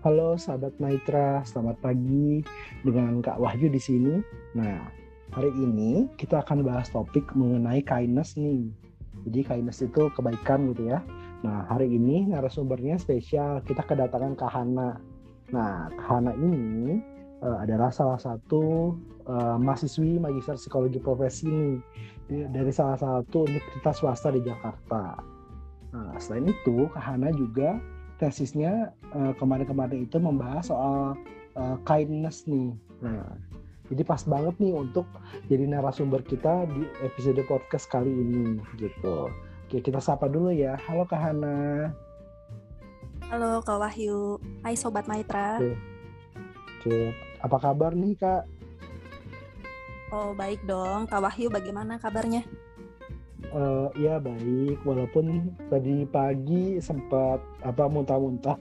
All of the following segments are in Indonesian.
Halo sahabat Maitra, selamat pagi dengan Kak Wahyu di sini. Nah, hari ini kita akan bahas topik mengenai kindness nih. Jadi kindness itu kebaikan gitu ya. Nah, hari ini narasumbernya spesial. Kita kedatangan Kak Hana. Nah, Kak Hana ini uh, adalah salah satu uh, mahasiswi magister psikologi profesi nih dari salah satu universitas swasta di Jakarta. Nah, selain itu, Kak Hana juga tesisnya uh, kemarin-kemarin itu membahas soal uh, kindness nih. Nah, jadi pas banget nih untuk jadi narasumber kita di episode podcast kali ini gitu. Oke, kita sapa dulu ya. Halo Kak Hana. Halo Kak Wahyu. Hai Sobat Maitra. Oke. Oke. Apa kabar nih Kak? Oh baik dong. Kak Wahyu bagaimana kabarnya? Uh, ya baik. Walaupun tadi pagi sempat apa muntah-muntah.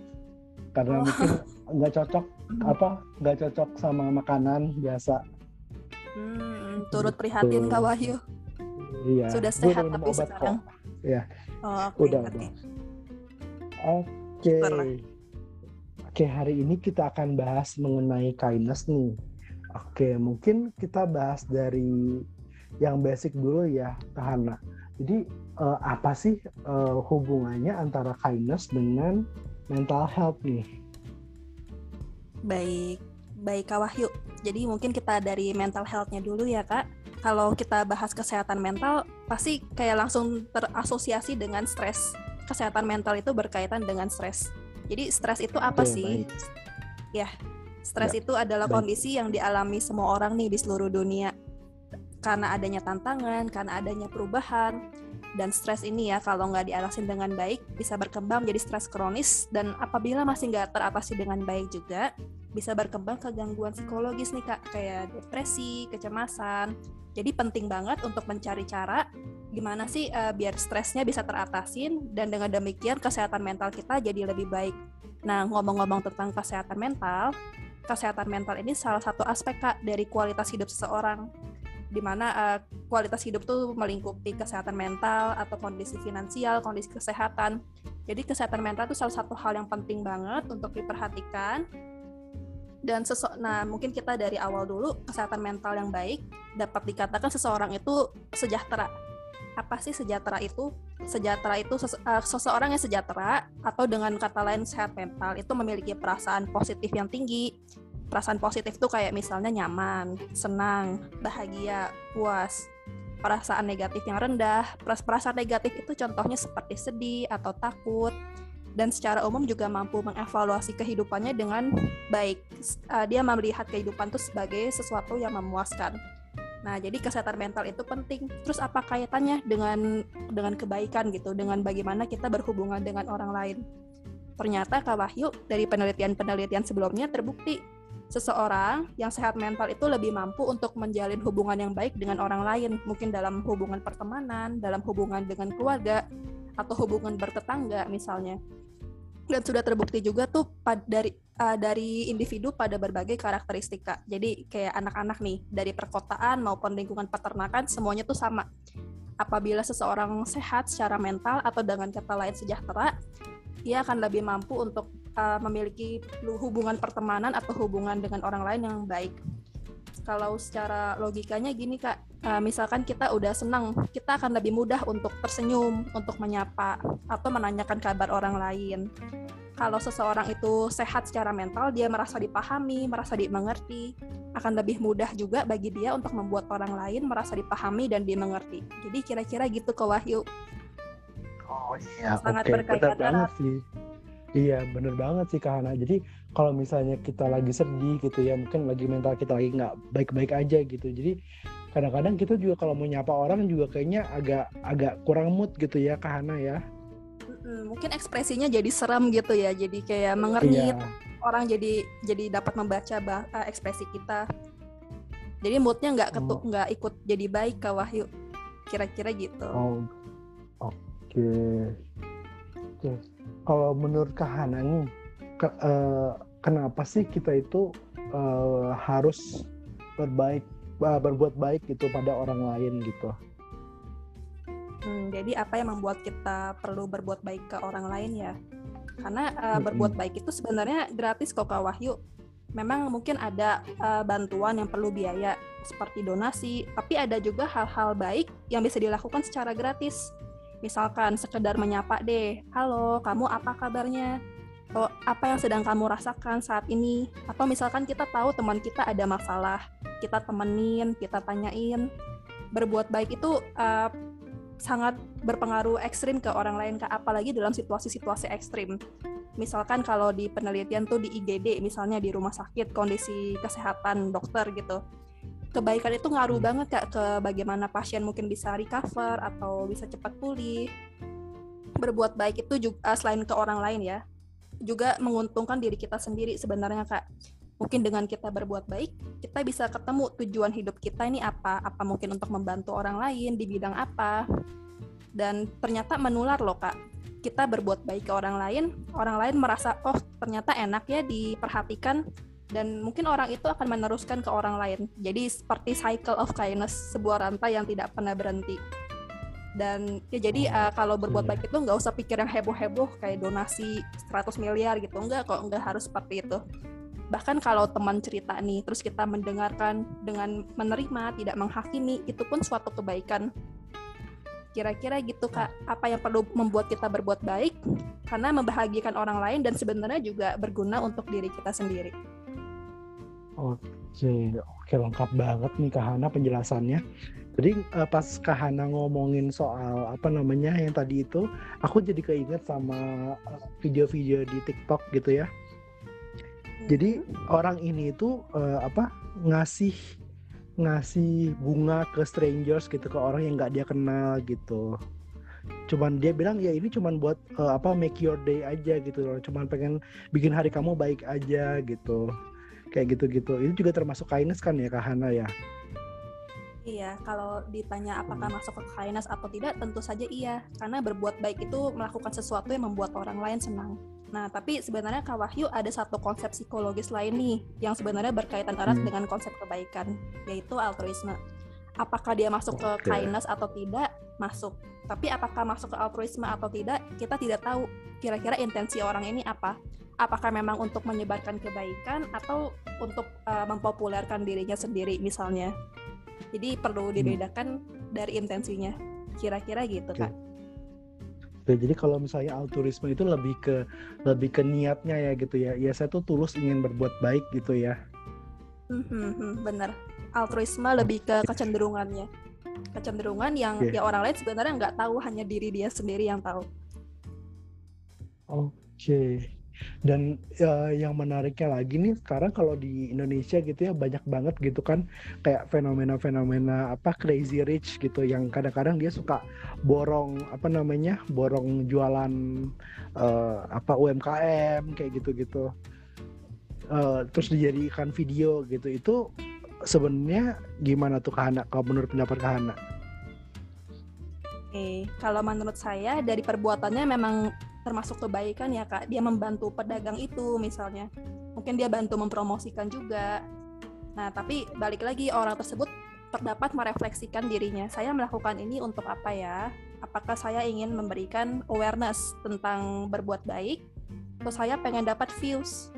Karena oh. mungkin nggak cocok apa nggak cocok sama makanan biasa. Hmm, turut prihatin kak Wahyu. Iya sudah sehat tapi sekarang kok. ya oh, okay, udah udah. Oke. Okay. Oke, hari ini kita akan bahas mengenai kindness nih. Oke, mungkin kita bahas dari yang basic dulu ya, Tahana. Jadi uh, apa sih uh, hubungannya antara kindness dengan mental health nih? Baik, baik Kak Wahyu. Jadi mungkin kita dari mental health-nya dulu ya Kak. Kalau kita bahas kesehatan mental, pasti kayak langsung terasosiasi dengan stres. Kesehatan mental itu berkaitan dengan stres. Jadi stres itu apa Oke, sih? Baik. Ya, stres ya, itu adalah baik. kondisi yang dialami semua orang nih di seluruh dunia karena adanya tantangan, karena adanya perubahan, dan stres ini ya kalau nggak diatasin dengan baik bisa berkembang menjadi stres kronis dan apabila masih nggak teratasi dengan baik juga bisa berkembang ke gangguan psikologis nih kak kayak depresi, kecemasan. Jadi penting banget untuk mencari cara gimana sih uh, biar stresnya bisa teratasin dan dengan demikian kesehatan mental kita jadi lebih baik. Nah ngomong-ngomong tentang kesehatan mental, kesehatan mental ini salah satu aspek kak dari kualitas hidup seseorang di mana uh, kualitas hidup tuh melingkupi kesehatan mental atau kondisi finansial, kondisi kesehatan. Jadi kesehatan mental itu salah satu hal yang penting banget untuk diperhatikan. Dan sesok, nah mungkin kita dari awal dulu kesehatan mental yang baik dapat dikatakan seseorang itu sejahtera. Apa sih sejahtera itu? Sejahtera itu uh, seseorang yang sejahtera atau dengan kata lain sehat mental itu memiliki perasaan positif yang tinggi, perasaan positif tuh kayak misalnya nyaman, senang, bahagia, puas. Perasaan negatif yang rendah, perasaan negatif itu contohnya seperti sedih atau takut. Dan secara umum juga mampu mengevaluasi kehidupannya dengan baik. Uh, dia melihat kehidupan itu sebagai sesuatu yang memuaskan. Nah, jadi kesehatan mental itu penting. Terus apa kaitannya dengan dengan kebaikan gitu, dengan bagaimana kita berhubungan dengan orang lain? Ternyata Kak Wahyu dari penelitian-penelitian sebelumnya terbukti seseorang yang sehat mental itu lebih mampu untuk menjalin hubungan yang baik dengan orang lain, mungkin dalam hubungan pertemanan, dalam hubungan dengan keluarga, atau hubungan bertetangga misalnya. Dan sudah terbukti juga tuh dari uh, dari individu pada berbagai karakteristika. Jadi kayak anak-anak nih dari perkotaan maupun lingkungan peternakan semuanya tuh sama. Apabila seseorang sehat secara mental atau dengan kata lain sejahtera, ia akan lebih mampu untuk uh, memiliki hubungan pertemanan atau hubungan dengan orang lain yang baik. Kalau secara logikanya gini kak, uh, misalkan kita udah senang, kita akan lebih mudah untuk tersenyum, untuk menyapa atau menanyakan kabar orang lain. Kalau seseorang itu sehat secara mental, dia merasa dipahami, merasa dimengerti, akan lebih mudah juga bagi dia untuk membuat orang lain merasa dipahami dan dimengerti. Jadi kira-kira gitu ke Wahyu. Oh iya, sangat okay. berkaitan banget sih. Iya bener banget sih Kak Hana. Jadi kalau misalnya kita lagi sedih gitu ya, mungkin lagi mental kita lagi nggak baik-baik aja gitu. Jadi kadang-kadang kita juga kalau mau nyapa orang juga kayaknya agak agak kurang mood gitu ya Kak Hana ya. Mungkin ekspresinya jadi serem gitu ya, jadi kayak mengernyit. Iya. Orang jadi jadi dapat membaca bah, uh, ekspresi kita. Jadi moodnya nggak ketuk nggak oh. ikut jadi baik Kak Wahyu. Kira-kira gitu. Oh, oke. Okay. Oke kalau menurut Kak Hana nih, ke, uh, kenapa sih kita itu uh, harus berbaik, uh, berbuat baik gitu pada orang lain gitu? Hmm, jadi apa yang membuat kita perlu berbuat baik ke orang lain ya? Karena uh, berbuat baik itu sebenarnya gratis kok Kak Wahyu. Memang mungkin ada uh, bantuan yang perlu biaya seperti donasi, tapi ada juga hal-hal baik yang bisa dilakukan secara gratis. Misalkan sekedar menyapa deh, halo kamu apa kabarnya? Atau apa yang sedang kamu rasakan saat ini? Atau misalkan kita tahu teman kita ada masalah, kita temenin, kita tanyain. Berbuat baik itu uh, sangat berpengaruh ekstrim ke orang lain kak apalagi dalam situasi-situasi ekstrim misalkan kalau di penelitian tuh di IGD misalnya di rumah sakit kondisi kesehatan dokter gitu kebaikan itu ngaruh hmm. banget kak ke bagaimana pasien mungkin bisa recover atau bisa cepat pulih. Berbuat baik itu juga selain ke orang lain ya juga menguntungkan diri kita sendiri sebenarnya kak. Mungkin dengan kita berbuat baik kita bisa ketemu tujuan hidup kita ini apa apa mungkin untuk membantu orang lain di bidang apa. Dan ternyata menular loh kak. Kita berbuat baik ke orang lain orang lain merasa oh ternyata enak ya diperhatikan dan mungkin orang itu akan meneruskan ke orang lain. Jadi seperti cycle of kindness sebuah rantai yang tidak pernah berhenti. Dan ya jadi uh, kalau berbuat baik itu nggak usah pikir yang heboh-heboh kayak donasi 100 miliar gitu. Enggak kok enggak harus seperti itu. Bahkan kalau teman cerita nih terus kita mendengarkan dengan menerima tidak menghakimi itu pun suatu kebaikan. Kira-kira gitu kak. Apa yang perlu membuat kita berbuat baik? Karena membahagiakan orang lain dan sebenarnya juga berguna untuk diri kita sendiri oke oke lengkap banget nih kak Hana penjelasannya. Jadi uh, pas Kak Hana ngomongin soal apa namanya yang tadi itu, aku jadi keinget sama eh, video-video di TikTok gitu ya. Jadi orang ini itu uh, apa ngasih ngasih bunga ke strangers gitu ke orang yang nggak dia kenal gitu. Cuman dia bilang ya ini cuman buat uh, apa make your day aja gitu loh. Cuman pengen bikin hari kamu baik aja gitu kayak gitu gitu ini juga termasuk kindness kan ya kak Hana ya Iya, kalau ditanya apakah hmm. masuk ke kindness atau tidak, tentu saja iya. Karena berbuat baik itu melakukan sesuatu yang membuat orang lain senang. Nah, tapi sebenarnya Kak Wahyu ada satu konsep psikologis lain nih yang sebenarnya berkaitan erat hmm. dengan konsep kebaikan, yaitu altruisme. Apakah dia masuk okay. ke kindness atau tidak? Masuk. Tapi apakah masuk ke altruisme atau tidak? Kita tidak tahu. Kira-kira intensi orang ini apa? Apakah memang untuk menyebarkan kebaikan atau untuk uh, mempopulerkan dirinya sendiri misalnya? Jadi perlu hmm. dibedakan hmm. dari intensinya. Kira-kira gitu, okay. Kak. Jadi kalau misalnya altruisme itu lebih ke lebih ke niatnya ya gitu ya. Ya saya tuh tulus ingin berbuat baik gitu ya. Hmm, hmm, hmm bener. Altruisme lebih ke kecenderungannya. Kecenderungan yang yeah. ya orang lain sebenarnya nggak tahu, hanya diri dia sendiri yang tahu. Oke. Okay. Dan uh, yang menariknya lagi nih sekarang kalau di Indonesia gitu ya banyak banget gitu kan kayak fenomena-fenomena apa crazy rich gitu yang kadang-kadang dia suka borong apa namanya borong jualan uh, apa UMKM kayak gitu-gitu. Uh, terus dijadikan video gitu itu sebenarnya gimana tuh Kahana kalau menurut pendapat Kahana? Oke, kalau menurut saya dari perbuatannya memang termasuk kebaikan ya kak. Dia membantu pedagang itu misalnya. Mungkin dia bantu mempromosikan juga. Nah tapi balik lagi orang tersebut terdapat merefleksikan dirinya. Saya melakukan ini untuk apa ya? Apakah saya ingin memberikan awareness tentang berbuat baik atau saya pengen dapat views?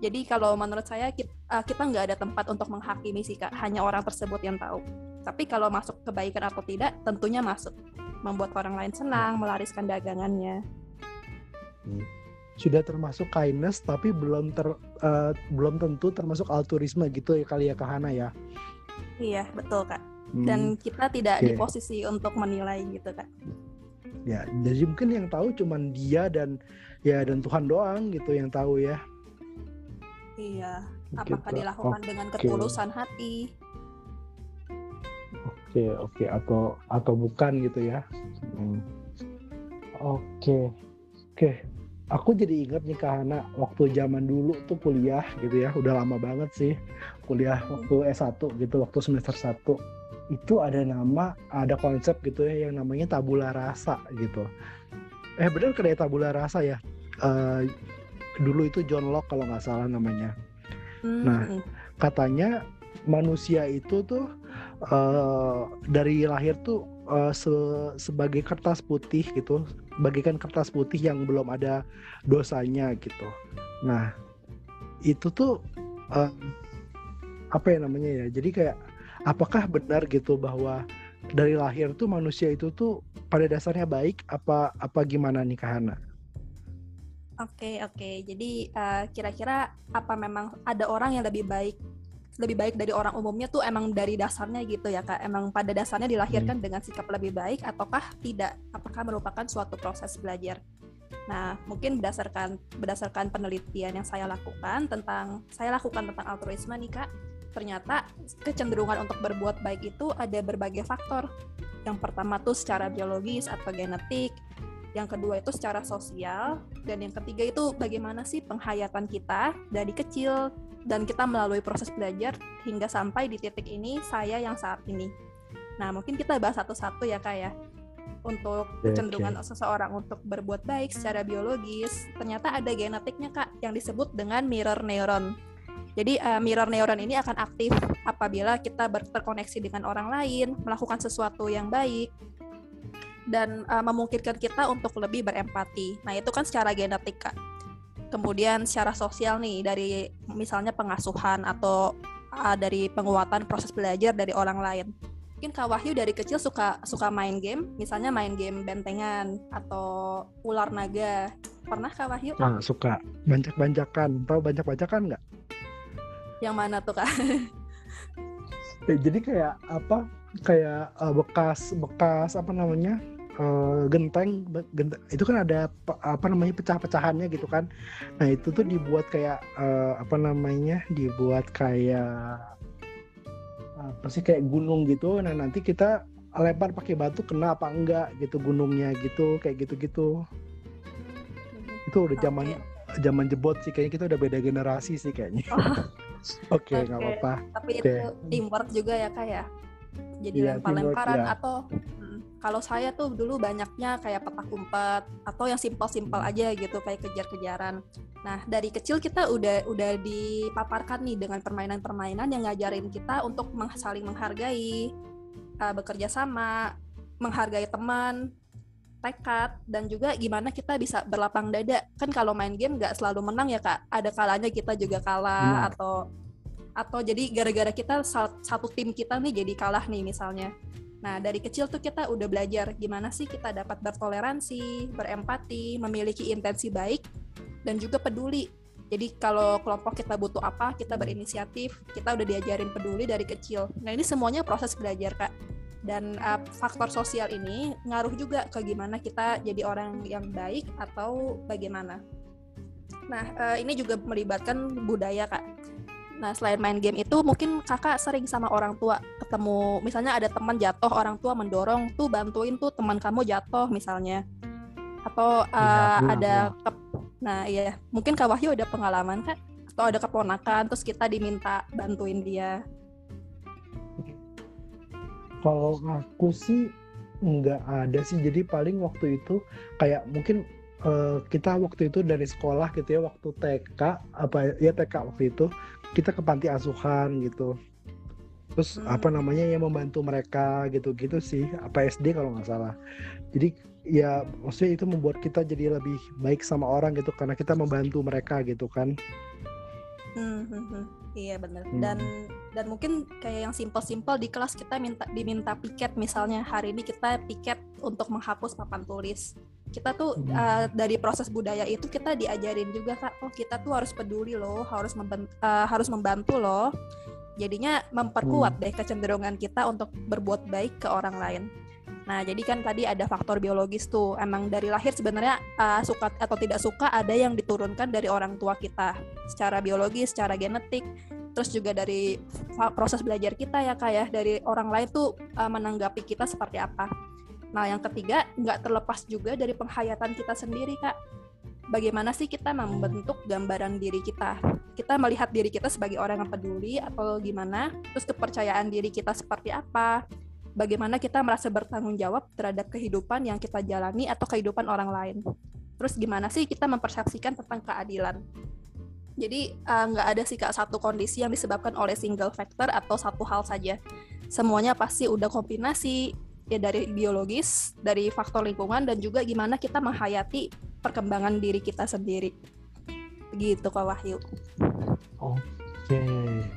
Jadi kalau menurut saya kita eh, kita nggak ada tempat untuk menghakimi sih kak. Hanya orang tersebut yang tahu. Tapi kalau masuk kebaikan atau tidak tentunya masuk. Membuat orang lain senang, melariskan dagangannya. Hmm. Sudah termasuk kindness tapi belum ter uh, belum tentu termasuk altruisme gitu ya kali ya Kahana ya. Iya, betul Kak. Hmm. Dan kita tidak okay. di posisi untuk menilai gitu Kak. Ya, jadi mungkin yang tahu cuman dia dan ya dan Tuhan doang gitu yang tahu ya. Iya, apakah gitu. dilakukan okay. dengan ketulusan hati? Oke, oke atau atau bukan gitu ya. Hmm. Oke. Oke. Aku jadi ingat nih Kahana waktu zaman dulu tuh kuliah gitu ya, udah lama banget sih kuliah waktu S1 gitu, waktu semester 1 itu ada nama, ada konsep gitu ya yang namanya tabula rasa gitu. Eh bener kayak tabula rasa ya. Uh, dulu itu John Locke kalau nggak salah namanya. Nah, hmm. katanya manusia itu tuh uh, dari lahir tuh uh, se sebagai kertas putih gitu, bagikan kertas putih yang belum ada dosanya gitu. Nah, itu tuh uh, apa ya namanya ya? Jadi kayak apakah benar gitu bahwa dari lahir tuh manusia itu tuh pada dasarnya baik apa apa gimana nih Kahana? Oke oke, jadi uh, kira-kira apa memang ada orang yang lebih baik lebih baik dari orang umumnya tuh emang dari dasarnya gitu ya kak. Emang pada dasarnya dilahirkan hmm. dengan sikap lebih baik ataukah tidak? Apakah merupakan suatu proses belajar? Nah mungkin berdasarkan berdasarkan penelitian yang saya lakukan tentang saya lakukan tentang altruisme nih kak. Ternyata kecenderungan untuk berbuat baik itu ada berbagai faktor. Yang pertama tuh secara biologis atau genetik yang kedua itu secara sosial dan yang ketiga itu bagaimana sih penghayatan kita dari kecil dan kita melalui proses belajar hingga sampai di titik ini saya yang saat ini. Nah, mungkin kita bahas satu-satu ya Kak ya. Untuk kecenderungan okay. seseorang untuk berbuat baik secara biologis, ternyata ada genetiknya Kak yang disebut dengan mirror neuron. Jadi uh, mirror neuron ini akan aktif apabila kita terkoneksi dengan orang lain, melakukan sesuatu yang baik, dan uh, memungkinkan kita untuk lebih berempati. Nah, itu kan secara genetik, Kak kemudian secara sosial nih dari misalnya pengasuhan atau uh, dari penguatan proses belajar dari orang lain. Mungkin Kak Wahyu dari kecil suka suka main game, misalnya main game bentengan atau ular naga. Pernah Kak Wahyu? Nah, suka. Banyak-banyakan. Tahu banyak-banyakan nggak? Yang mana tuh Kak? ya, jadi kayak apa? Kayak uh, bekas bekas apa namanya? Uh, genteng, genteng itu kan ada apa namanya pecah-pecahannya gitu kan nah itu tuh dibuat kayak uh, apa namanya dibuat kayak apa sih kayak gunung gitu nah nanti kita lempar pakai batu kena apa enggak gitu gunungnya gitu kayak gitu-gitu itu udah zaman okay. zaman jebot sih kayaknya kita udah beda generasi sih kayaknya oh. oke nggak okay. apa-apa tapi okay. itu teamwork juga ya kak ya jadi yeah, lempar-lemparan ya. atau kalau saya tuh dulu banyaknya kayak petak umpet atau yang simpel-simpel aja gitu kayak kejar-kejaran. Nah dari kecil kita udah udah dipaparkan nih dengan permainan-permainan yang ngajarin kita untuk saling menghargai, uh, bekerja sama, menghargai teman, tekad dan juga gimana kita bisa berlapang dada. Kan kalau main game nggak selalu menang ya kak. Ada kalanya kita juga kalah hmm. atau atau jadi gara-gara kita satu tim kita nih jadi kalah nih misalnya Nah, dari kecil tuh kita udah belajar gimana sih kita dapat bertoleransi, berempati, memiliki intensi baik, dan juga peduli. Jadi kalau kelompok kita butuh apa, kita berinisiatif, kita udah diajarin peduli dari kecil. Nah, ini semuanya proses belajar, Kak. Dan uh, faktor sosial ini ngaruh juga ke gimana kita jadi orang yang baik atau bagaimana. Nah, uh, ini juga melibatkan budaya, Kak Nah, selain main game itu, mungkin kakak sering sama orang tua ketemu, misalnya ada teman jatuh, orang tua mendorong tuh bantuin tuh teman kamu jatuh misalnya, atau uh, ada, ke, nah iya, mungkin kak Wahyu ada pengalaman kak, atau ada keponakan, terus kita diminta bantuin dia. Kalau aku sih nggak ada sih, jadi paling waktu itu kayak mungkin uh, kita waktu itu dari sekolah gitu ya waktu TK apa ya TK waktu itu kita ke panti asuhan gitu. Terus hmm. apa namanya yang membantu mereka gitu-gitu sih. Apa SD kalau nggak salah. Jadi ya maksudnya itu membuat kita jadi lebih baik sama orang gitu karena kita membantu mereka gitu kan. Hmm, hmm, hmm. iya benar hmm. dan dan mungkin kayak yang simpel-simpel di kelas kita minta diminta piket. Misalnya hari ini kita piket untuk menghapus papan tulis kita tuh uh, dari proses budaya itu kita diajarin juga kak. Oh kita tuh harus peduli loh harus membantu, uh, harus membantu loh. Jadinya memperkuat hmm. deh kecenderungan kita untuk berbuat baik ke orang lain. Nah jadi kan tadi ada faktor biologis tuh. Emang dari lahir sebenarnya uh, suka atau tidak suka ada yang diturunkan dari orang tua kita. Secara biologis secara genetik. Terus juga dari proses belajar kita ya kak ya. Dari orang lain tuh uh, menanggapi kita seperti apa Nah, yang ketiga, nggak terlepas juga dari penghayatan kita sendiri, Kak. Bagaimana sih kita membentuk gambaran diri kita? Kita melihat diri kita sebagai orang yang peduli atau gimana? Terus kepercayaan diri kita seperti apa? Bagaimana kita merasa bertanggung jawab terhadap kehidupan yang kita jalani atau kehidupan orang lain? Terus gimana sih kita mempersepsikan tentang keadilan? Jadi eh, nggak uh, ada sih kak satu kondisi yang disebabkan oleh single factor atau satu hal saja. Semuanya pasti udah kombinasi ya dari biologis, dari faktor lingkungan dan juga gimana kita menghayati perkembangan diri kita sendiri. Begitu Kak Wahyu. Oke,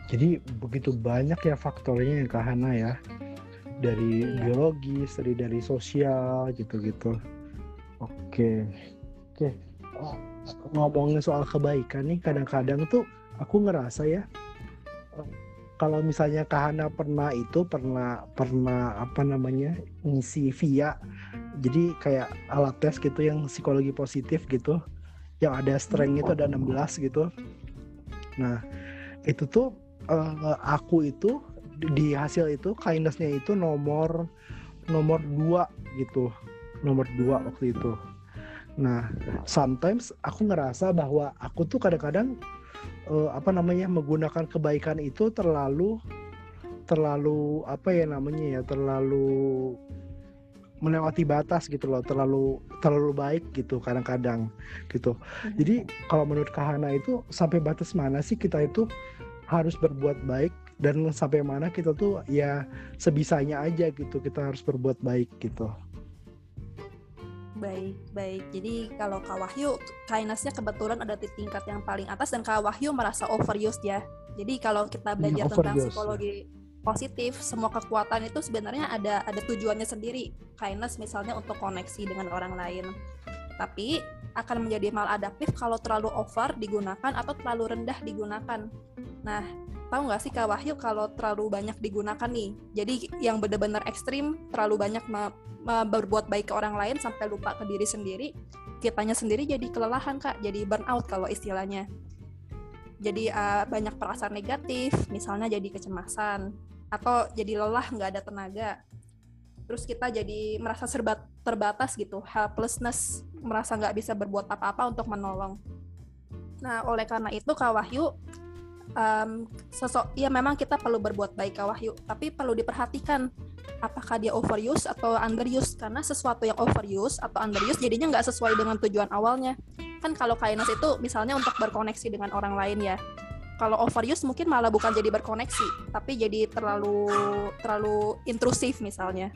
jadi begitu banyak ya faktornya yang Kak Hana ya. Dari Iya. biologis, dari dari sosial gitu-gitu. Oke. Oke. Oh, ngomongin soal kebaikan nih kadang-kadang tuh aku ngerasa ya kalau misalnya Kak Hana pernah itu pernah pernah apa namanya ngisi via jadi kayak alat tes gitu yang psikologi positif gitu yang ada strength itu ada 16 gitu. Nah itu tuh eh, aku itu di hasil itu kindnessnya itu nomor nomor dua gitu nomor dua waktu itu. Nah sometimes aku ngerasa bahwa aku tuh kadang-kadang eh, apa namanya menggunakan kebaikan itu terlalu terlalu apa ya namanya ya terlalu melewati batas gitu loh terlalu terlalu baik gitu kadang-kadang gitu. Jadi kalau menurut Kahana itu sampai batas mana sih kita itu harus berbuat baik dan sampai mana kita tuh ya sebisanya aja gitu kita harus berbuat baik gitu Baik, baik. Jadi kalau Kak Wahyu, kindness-nya kebetulan ada di tingkat yang paling atas dan Kak Wahyu merasa overused ya. Jadi kalau kita belajar tentang overused, ya. psikologi positif, semua kekuatan itu sebenarnya ada ada tujuannya sendiri. Kindness misalnya untuk koneksi dengan orang lain. Tapi akan menjadi maladaptif kalau terlalu over digunakan atau terlalu rendah digunakan. Nah, tahu nggak sih Kak Wahyu kalau terlalu banyak digunakan nih? Jadi yang benar-benar ekstrim, terlalu banyak berbuat baik ke orang lain sampai lupa ke diri sendiri, kitanya sendiri jadi kelelahan Kak, jadi burnout kalau istilahnya. Jadi uh, banyak perasaan negatif, misalnya jadi kecemasan atau jadi lelah nggak ada tenaga. Terus kita jadi merasa serba terbatas gitu, helplessness, merasa nggak bisa berbuat apa-apa untuk menolong. Nah, oleh karena itu Kak Wahyu um, sosok ya memang kita perlu berbuat baik Kak Wahyu, tapi perlu diperhatikan apakah dia overuse atau underuse karena sesuatu yang overuse atau underuse jadinya nggak sesuai dengan tujuan awalnya. Kan kalau kindness itu misalnya untuk berkoneksi dengan orang lain ya. Kalau overuse mungkin malah bukan jadi berkoneksi, tapi jadi terlalu terlalu intrusif misalnya.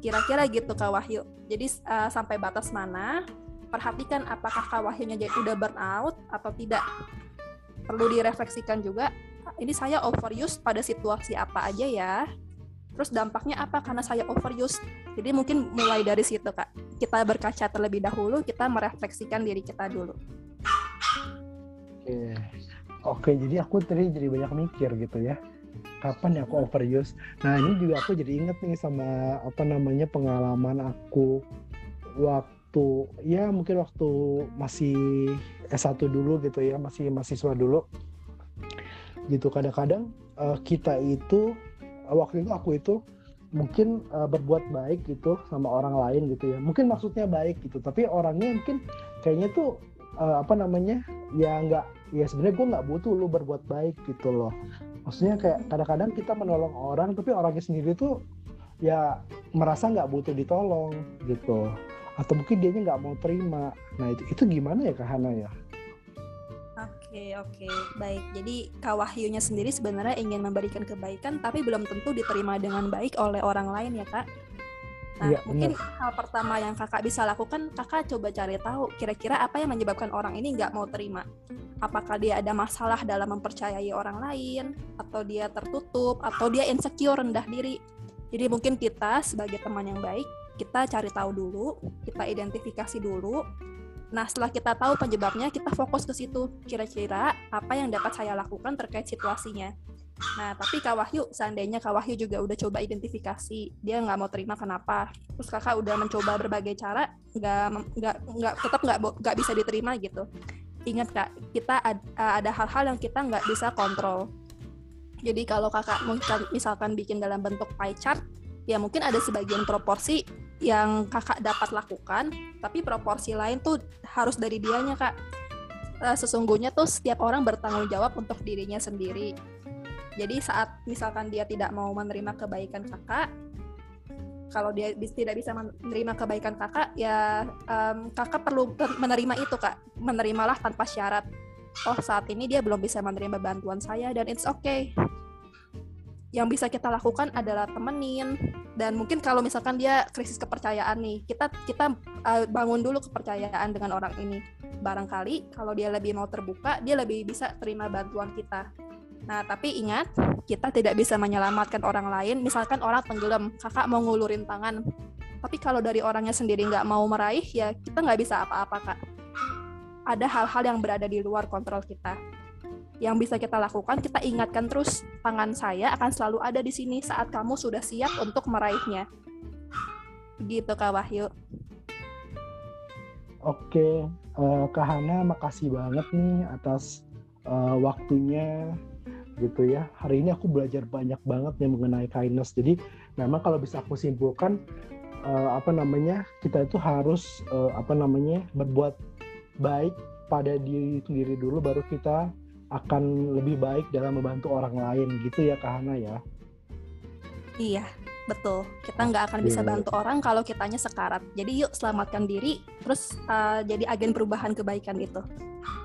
Kira-kira gitu Kak Wahyu. Jadi uh, sampai batas mana? Perhatikan apakah Kak Wahyunya jadi udah burnout atau tidak perlu direfleksikan juga ini saya overuse pada situasi apa aja ya terus dampaknya apa karena saya overuse jadi mungkin mulai dari situ kak kita berkaca terlebih dahulu kita merefleksikan diri kita dulu oke oke jadi aku tadi jadi banyak mikir gitu ya. Kapan ya aku overuse nah ini juga aku jadi inget nih sama apa namanya pengalaman aku waktu ya mungkin waktu masih S1 dulu gitu ya masih mahasiswa dulu. Gitu kadang-kadang uh, kita itu waktu itu aku itu mungkin uh, berbuat baik gitu sama orang lain gitu ya. Mungkin maksudnya baik gitu tapi orangnya mungkin kayaknya tuh uh, apa namanya ya nggak ya sebenarnya gue nggak butuh lu berbuat baik gitu loh maksudnya kayak kadang-kadang kita menolong orang tapi orangnya sendiri tuh ya merasa nggak butuh ditolong gitu atau mungkin dia nggak mau terima nah itu itu gimana ya kak Hana ya Oke, oke. Baik. Jadi Kak Wahyunya sendiri sebenarnya ingin memberikan kebaikan tapi belum tentu diterima dengan baik oleh orang lain ya, Kak. Nah, Iya, mungkin hal pertama yang Kakak bisa lakukan, Kakak coba cari tahu kira-kira apa yang menyebabkan orang ini nggak mau terima. Apakah dia ada masalah dalam mempercayai orang lain, atau dia tertutup, atau dia insecure, rendah diri. Jadi mungkin kita sebagai teman yang baik, kita cari tahu dulu, kita identifikasi dulu, Nah, setelah kita tahu penyebabnya, kita fokus ke situ. Kira-kira apa yang dapat saya lakukan terkait situasinya. Nah, tapi Kak Wahyu, seandainya Kak Wahyu juga udah coba identifikasi, dia nggak mau terima kenapa. Terus kakak udah mencoba berbagai cara, nggak nggak nggak tetap nggak nggak bisa diterima gitu. Ingat kak, kita ad, ada hal-hal yang kita nggak bisa kontrol. Jadi kalau kakak misalkan bikin dalam bentuk pie chart, ya mungkin ada sebagian proporsi yang kakak dapat lakukan, tapi proporsi lain tuh harus dari dianya kak. Sesungguhnya tuh setiap orang bertanggung jawab untuk dirinya sendiri. Jadi saat misalkan dia tidak mau menerima kebaikan kakak, kalau dia tidak bisa menerima kebaikan kakak, ya um, kakak perlu menerima itu kak, menerimalah tanpa syarat. Oh saat ini dia belum bisa menerima bantuan saya dan it's okay. Yang bisa kita lakukan adalah temenin, dan mungkin kalau misalkan dia krisis kepercayaan nih kita kita uh, bangun dulu kepercayaan dengan orang ini barangkali kalau dia lebih mau terbuka dia lebih bisa terima bantuan kita nah tapi ingat kita tidak bisa menyelamatkan orang lain. Misalkan orang tenggelam kakak mau ngulurin tangan. Tapi kalau dari orangnya sendiri nggak mau meraih ya kita nggak bisa apa-apa kak. Ada hal-hal yang berada di luar kontrol kita. Yang bisa kita lakukan, kita ingatkan terus tangan saya akan selalu ada di sini saat kamu sudah siap untuk meraihnya. Gitu Kak Wahyu. Oke, uh, Kak Hana makasih banget nih atas uh, waktunya gitu ya. Hari ini aku belajar banyak banget nih mengenai kindness. Jadi memang kalau bisa aku simpulkan uh, apa namanya kita itu harus uh, apa namanya berbuat baik pada diri sendiri dulu baru kita akan lebih baik dalam membantu orang lain gitu ya Kak Hana ya. Iya, betul. Kita nggak akan bisa bantu orang kalau kitanya sekarat. Jadi yuk selamatkan diri, terus uh, jadi agen perubahan kebaikan itu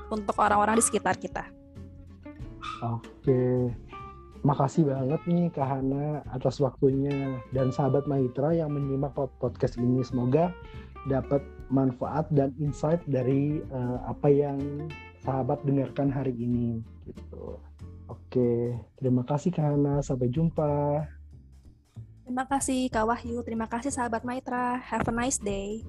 untuk orang-orang di sekitar kita. Oke, makasih banget nih Kak Hana atas waktunya dan sahabat Maitra yang menyimak podcast ini. Semoga dapat manfaat dan insight dari uh, apa yang sahabat dengarkan hari ini gitu. Oke, terima kasih Kak Hana. Sampai jumpa. Terima kasih Kak Wahyu. Terima kasih sahabat Maitra. Have a nice day.